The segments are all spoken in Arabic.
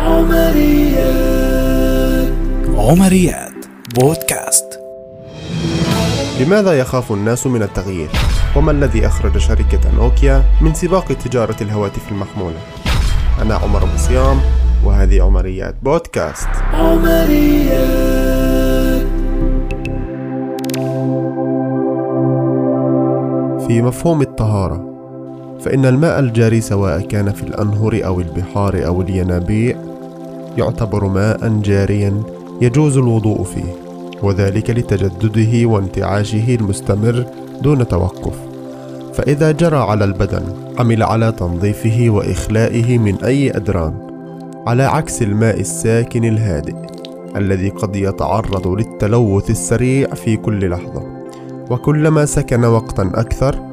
عمريات. عمريات. بودكاست. لماذا يخاف الناس من التغيير؟ وما الذي أخرج شركة نوكيا من سباق تجارة الهواتف المحمولة؟ أنا عمر أبو صيام وهذه عمريات بودكاست. عمريات. في مفهوم الطهارة فإن الماء الجاري سواء كان في الأنهر أو البحار أو الينابيع يعتبر ماء جاريا يجوز الوضوء فيه وذلك لتجدده وانتعاشه المستمر دون توقف. فإذا جرى على البدن عمل على تنظيفه وإخلائه من أي أدران على عكس الماء الساكن الهادئ الذي قد يتعرض للتلوث السريع في كل لحظة. وكلما سكن وقتا أكثر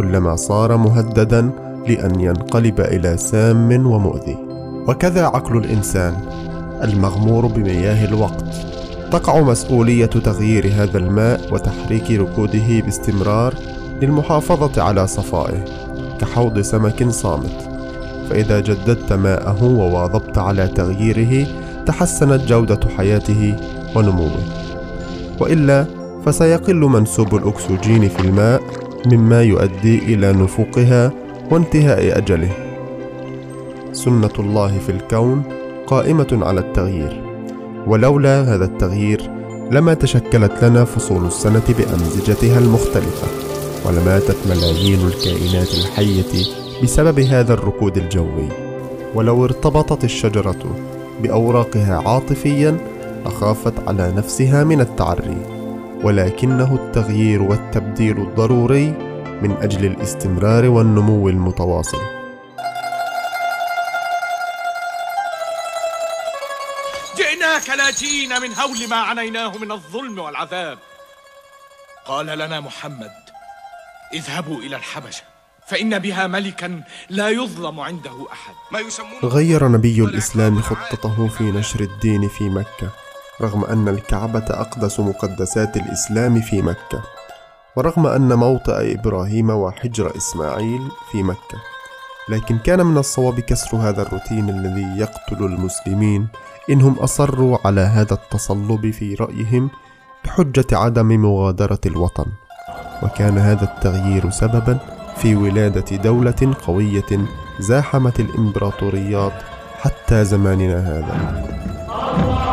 كلما صار مهددا لأن ينقلب إلى سام ومؤذي. وكذا عقل الإنسان المغمور بمياه الوقت. تقع مسؤولية تغيير هذا الماء وتحريك ركوده باستمرار للمحافظة على صفائه كحوض سمك صامت. فإذا جددت ماءه وواظبت على تغييره تحسنت جودة حياته ونموه. وإلا فسيقل منسوب الأكسجين في الماء مما يؤدي إلى نفوقها وانتهاء أجله. سنة الله في الكون قائمة على التغيير. ولولا هذا التغيير لما تشكلت لنا فصول السنة بأمزجتها المختلفة ولماتت ملايين الكائنات الحية بسبب هذا الركود الجوي. ولو ارتبطت الشجرة بأوراقها عاطفيا لخافت على نفسها من التعري. ولكنه التغيير والتبديل الضروري من أجل الاستمرار والنمو المتواصل. جئناك لاجئين من هول ما عنيناه من الظلم والعذاب. قال لنا محمد اذهبوا إلى الحبشة فإن بها ملكا لا يظلم عنده أحد. ما يسمون غير نبي الإسلام خطته في نشر الدين في مكة. رغم أن الكعبة أقدس مقدسات الإسلام في مكة ورغم أن موطئ إبراهيم وحجر إسماعيل في مكة لكن كان من الصواب كسر هذا الروتين الذي يقتل المسلمين إنهم أصروا على هذا التصلب في رأيهم بحجة عدم مغادرة الوطن. وكان هذا التغيير سببا في ولادة دولة قوية زاحمت الإمبراطوريات حتى زماننا هذا.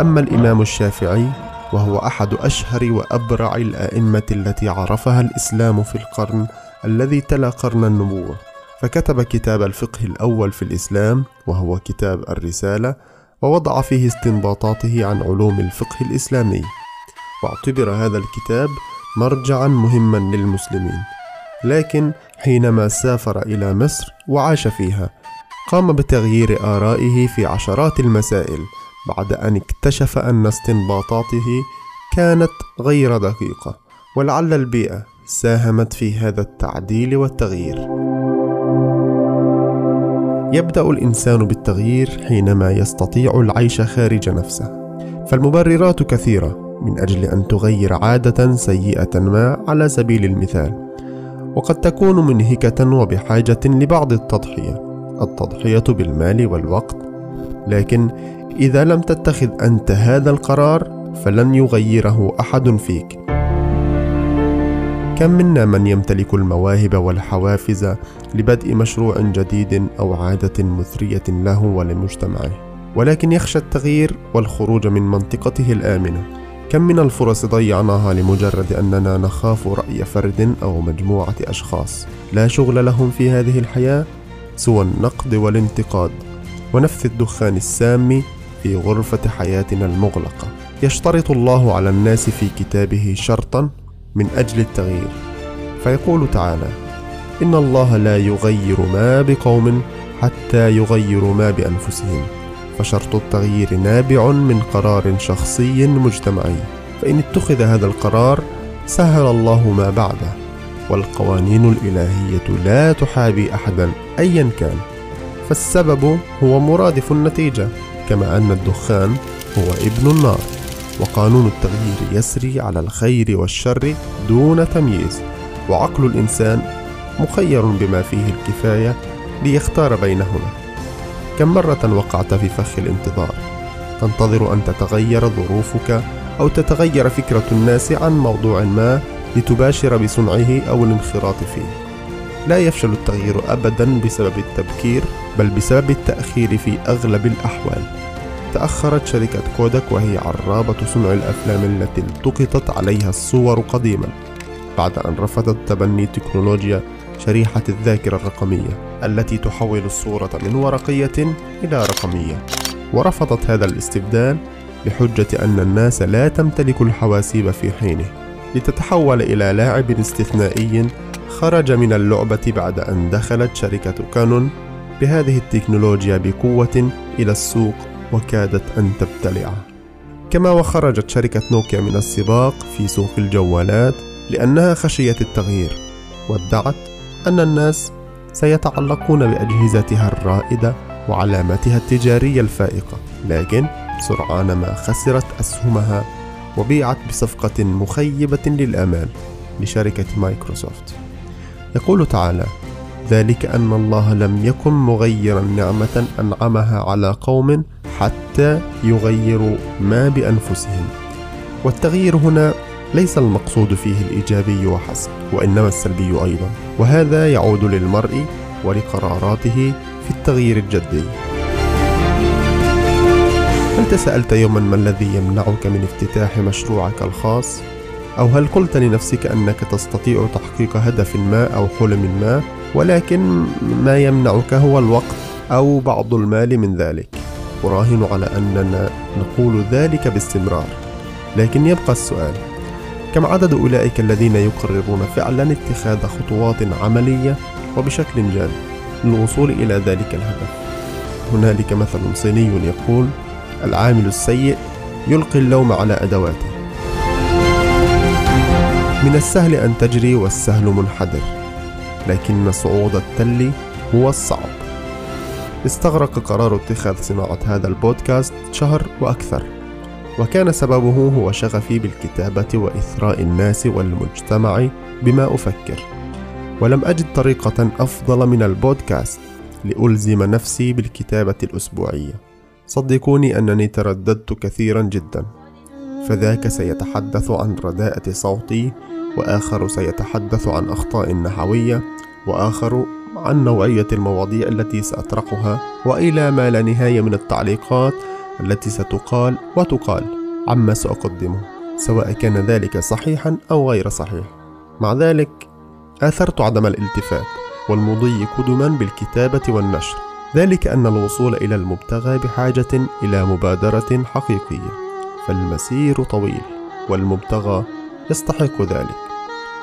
أما الإمام الشافعي وهو أحد أشهر وأبرع الأئمة التي عرفها الإسلام في القرن الذي تلا قرن النبوة فكتب كتاب الفقه الأول في الإسلام وهو كتاب الرسالة ووضع فيه استنباطاته عن علوم الفقه الإسلامي. واعتبر هذا الكتاب مرجعا مهما للمسلمين. لكن حينما سافر إلى مصر وعاش فيها قام بتغيير آرائه في عشرات المسائل بعد أن اكتشف أن استنباطاته كانت غير دقيقة ولعل البيئة ساهمت في هذا التعديل والتغيير. يبدأ الإنسان بالتغيير حينما يستطيع العيش خارج نفسه. فالمبررات كثيرة من أجل أن تغير عادة سيئة ما على سبيل المثال وقد تكون منهكة وبحاجة لبعض التضحية التضحية بالمال والوقت لكن إذا لم تتخذ أنت هذا القرار فلن يغيره أحد فيك. كم منا من يمتلك المواهب والحوافز لبدء مشروع جديد أو عادة مثرية له ولمجتمعه، ولكن يخشى التغيير والخروج من منطقته الآمنة. كم من الفرص ضيعناها لمجرد أننا نخاف رأي فرد أو مجموعة أشخاص لا شغل لهم في هذه الحياة سوى النقد والانتقاد ونفث الدخان السام في غرفة حياتنا المغلقة. يشترط الله على الناس في كتابه شرطا من أجل التغيير. فيقول تعالى إن الله لا يغير ما بقوم حتى يغيروا ما بأنفسهم. فشرط التغيير نابع من قرار شخصي مجتمعي. فإن اتخذ هذا القرار سهل الله ما بعده. والقوانين الإلهية لا تحابي أحدا أيا كان. فالسبب هو مرادف النتيجة. كما أن الدخان هو ابن النار وقانون التغيير يسري على الخير والشر دون تمييز وعقل الإنسان مخير بما فيه الكفاية ليختار بينهما. كم مرة وقعت في فخ الانتظار؟ تنتظر أن تتغير ظروفك أو تتغير فكرة الناس عن موضوع ما لتباشر بصنعه أو الانخراط فيه. لا يفشل التغيير أبدا بسبب التبكير بل بسبب التأخير في أغلب الأحوال. تأخرت شركة كودك وهي عرابة صنع الأفلام التي التقطت عليها الصور قديما بعد أن رفضت تبني تكنولوجيا شريحة الذاكرة الرقمية التي تحول الصورة من ورقية إلى رقمية. ورفضت هذا الاستبدال بحجة أن الناس لا تمتلك الحواسيب في حينه. لتتحول إلى لاعب استثنائي خرج من اللعبة بعد أن دخلت شركة كانون بهذه التكنولوجيا بقوة إلى السوق وكادت أن تبتلعه كما وخرجت شركة نوكيا من السباق في سوق الجوالات لأنها خشيت التغيير وادعت أن الناس سيتعلقون بأجهزتها الرائدة وعلامتها التجارية الفائقة لكن سرعان ما خسرت أسهمها وبيعت بصفقة مخيبة للآمال لشركة مايكروسوفت. يقول تعالى ذلك أن الله لم يكن مغيرا نعمة أنعمها على قوم حتى يغيروا ما بأنفسهم. والتغيير هنا ليس المقصود فيه الإيجابي وحسب وإنما السلبي أيضا وهذا يعود للمرء ولقراراته في التغيير الجدي. هل تساءلت يوما ما الذي يمنعك من افتتاح مشروعك الخاص؟ أو هل قلت لنفسك أنك تستطيع تحقيق هدف ما أو حلم ما ولكن ما يمنعك هو الوقت أو بعض المال من ذلك؟ أراهن على أننا نقول ذلك باستمرار لكن يبقى السؤال كم عدد أولئك الذين يقررون فعلا اتخاذ خطوات عملية وبشكل جاد للوصول إلى ذلك الهدف؟ هنالك مثل صيني يقول العامل السيء يلقي اللوم على أدواته. من السهل أن تجري والسهل منحدر لكن صعود التل هو الصعب. استغرق قرار اتخاذ صناعة هذا البودكاست شهر وأكثر وكان سببه هو شغفي بالكتابة وإثراء الناس والمجتمع بما أفكر. ولم أجد طريقة أفضل من البودكاست لألزم نفسي بالكتابة الأسبوعية. صدقوني أنني ترددت كثيرا جدا فذاك سيتحدث عن رداءة صوتي وآخر سيتحدث عن أخطاء نحوية وآخر عن نوعية المواضيع التي سأطرحها وإلى ما لا نهاية من التعليقات التي ستقال وتقال عما سأقدمه سواء كان ذلك صحيحا أو غير صحيح. مع ذلك آثرت عدم الالتفات والمضي قدما بالكتابة والنشر. ذلك أن الوصول إلى المبتغى بحاجة إلى مبادرة حقيقية فالمسير طويل والمبتغى يستحق ذلك.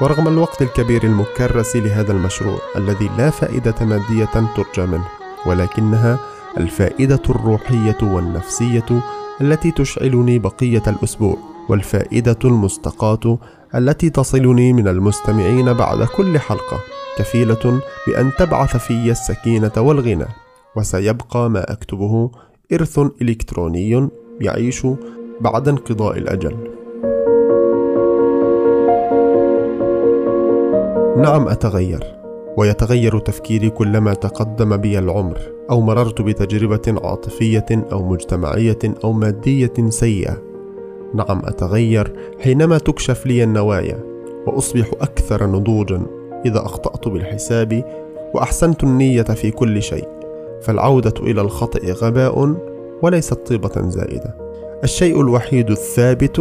ورغم الوقت الكبير المكرس لهذا المشروع الذي لا فائدة مادية ترجى منه ولكنها الفائدة الروحية والنفسية التي تشعلني بقية الأسبوع والفائدة المستقاة التي تصلني من المستمعين بعد كل حلقة كفيلة بأن تبعث في السكينة والغنى وسيبقى ما أكتبه إرث إلكتروني يعيش بعد انقضاء الأجل. نعم أتغير، ويتغير تفكيري كلما تقدم بي العمر، أو مررت بتجربة عاطفية أو مجتمعية أو مادية سيئة. نعم أتغير حينما تكشف لي النوايا، وأصبح أكثر نضوجا إذا أخطأت بالحساب وأحسنت النية في كل شيء. فالعودة إلى الخطأ غباء وليست طيبة زائدة. الشيء الوحيد الثابت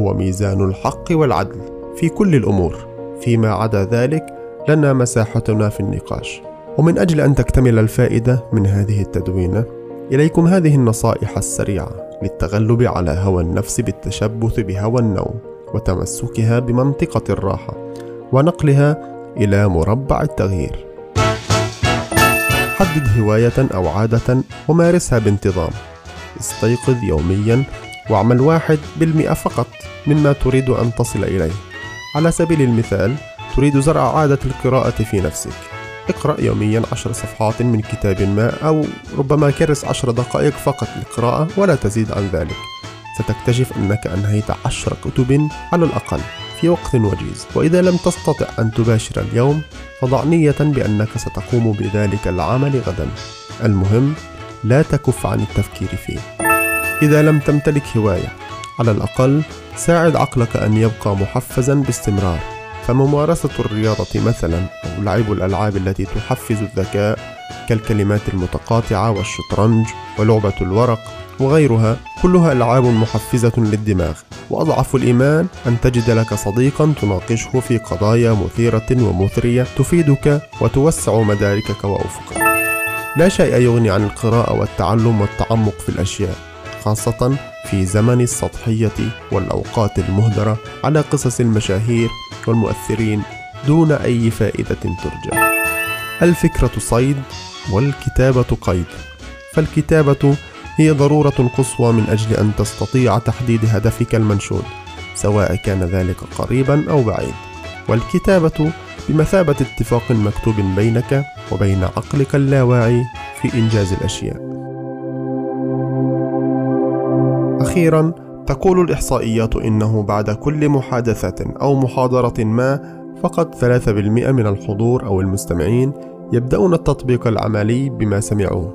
هو ميزان الحق والعدل في كل الأمور، فيما عدا ذلك لنا مساحتنا في النقاش. ومن أجل أن تكتمل الفائدة من هذه التدوينة، إليكم هذه النصائح السريعة للتغلب على هوى النفس بالتشبث بهوى النوم وتمسكها بمنطقة الراحة ونقلها إلى مربع التغيير. حدد هواية أو عادة ومارسها بانتظام. استيقظ يوميا واعمل واحد بالمئة فقط مما تريد أن تصل إليه. على سبيل المثال تريد زرع عادة القراءة في نفسك. اقرأ يوميا عشر صفحات من كتاب ما أو ربما كرس عشر دقائق فقط للقراءة ولا تزيد عن ذلك. ستكتشف أنك أنهيت عشر كتب على الأقل. في وقت وجيز. وإذا لم تستطع أن تباشر اليوم فضع نية بأنك ستقوم بذلك العمل غدا. المهم لا تكف عن التفكير فيه. إذا لم تمتلك هواية على الأقل ساعد عقلك أن يبقى محفزا باستمرار. فممارسة الرياضة مثلا أو لعب الألعاب التي تحفز الذكاء كالكلمات المتقاطعة والشطرنج ولعبة الورق وغيرها كلها ألعاب محفزة للدماغ. وأضعف الإيمان أن تجد لك صديقا تناقشه في قضايا مثيرة ومثرية تفيدك وتوسع مداركك وأفقك. لا شيء يغني عن القراءة والتعلم والتعمق في الأشياء. خاصة في زمن السطحية والأوقات المهدرة على قصص المشاهير والمؤثرين دون أي فائدة ترجى. الفكرة صيد والكتابة قيد، فالكتابة هي ضرورة قصوى من أجل أن تستطيع تحديد هدفك المنشود، سواء كان ذلك قريبا أو بعيد. والكتابة بمثابة اتفاق مكتوب بينك وبين عقلك اللاواعي في إنجاز الأشياء. أخيرا تقول الإحصائيات إنه بعد كل محادثة أو محاضرة ما فقط 3% من الحضور أو المستمعين يبدأون التطبيق العملي بما سمعوه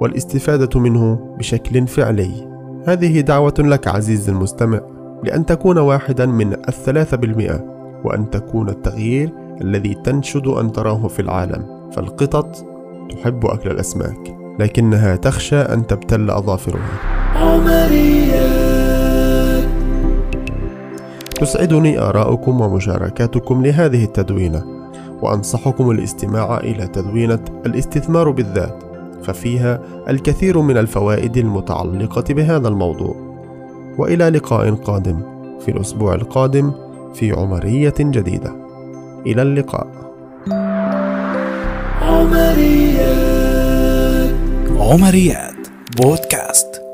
والاستفادة منه بشكل فعلي. هذه دعوة لك عزيزي المستمع لأن تكون واحدا من الثلاثة بالمئة وأن تكون التغيير الذي تنشد أن تراه في العالم فالقطط تحب أكل الأسماك لكنها تخشى أن تبتل أظافرها. عمليات تسعدني آراؤكم ومشاركاتكم لهذه التدوينة وأنصحكم الاستماع إلى تدوينة الاستثمار بالذات ففيها الكثير من الفوائد المتعلقة بهذا الموضوع. وإلى لقاء قادم في الأسبوع القادم في عمرية جديدة. إلى اللقاء. عمريات عمريات بودكاست.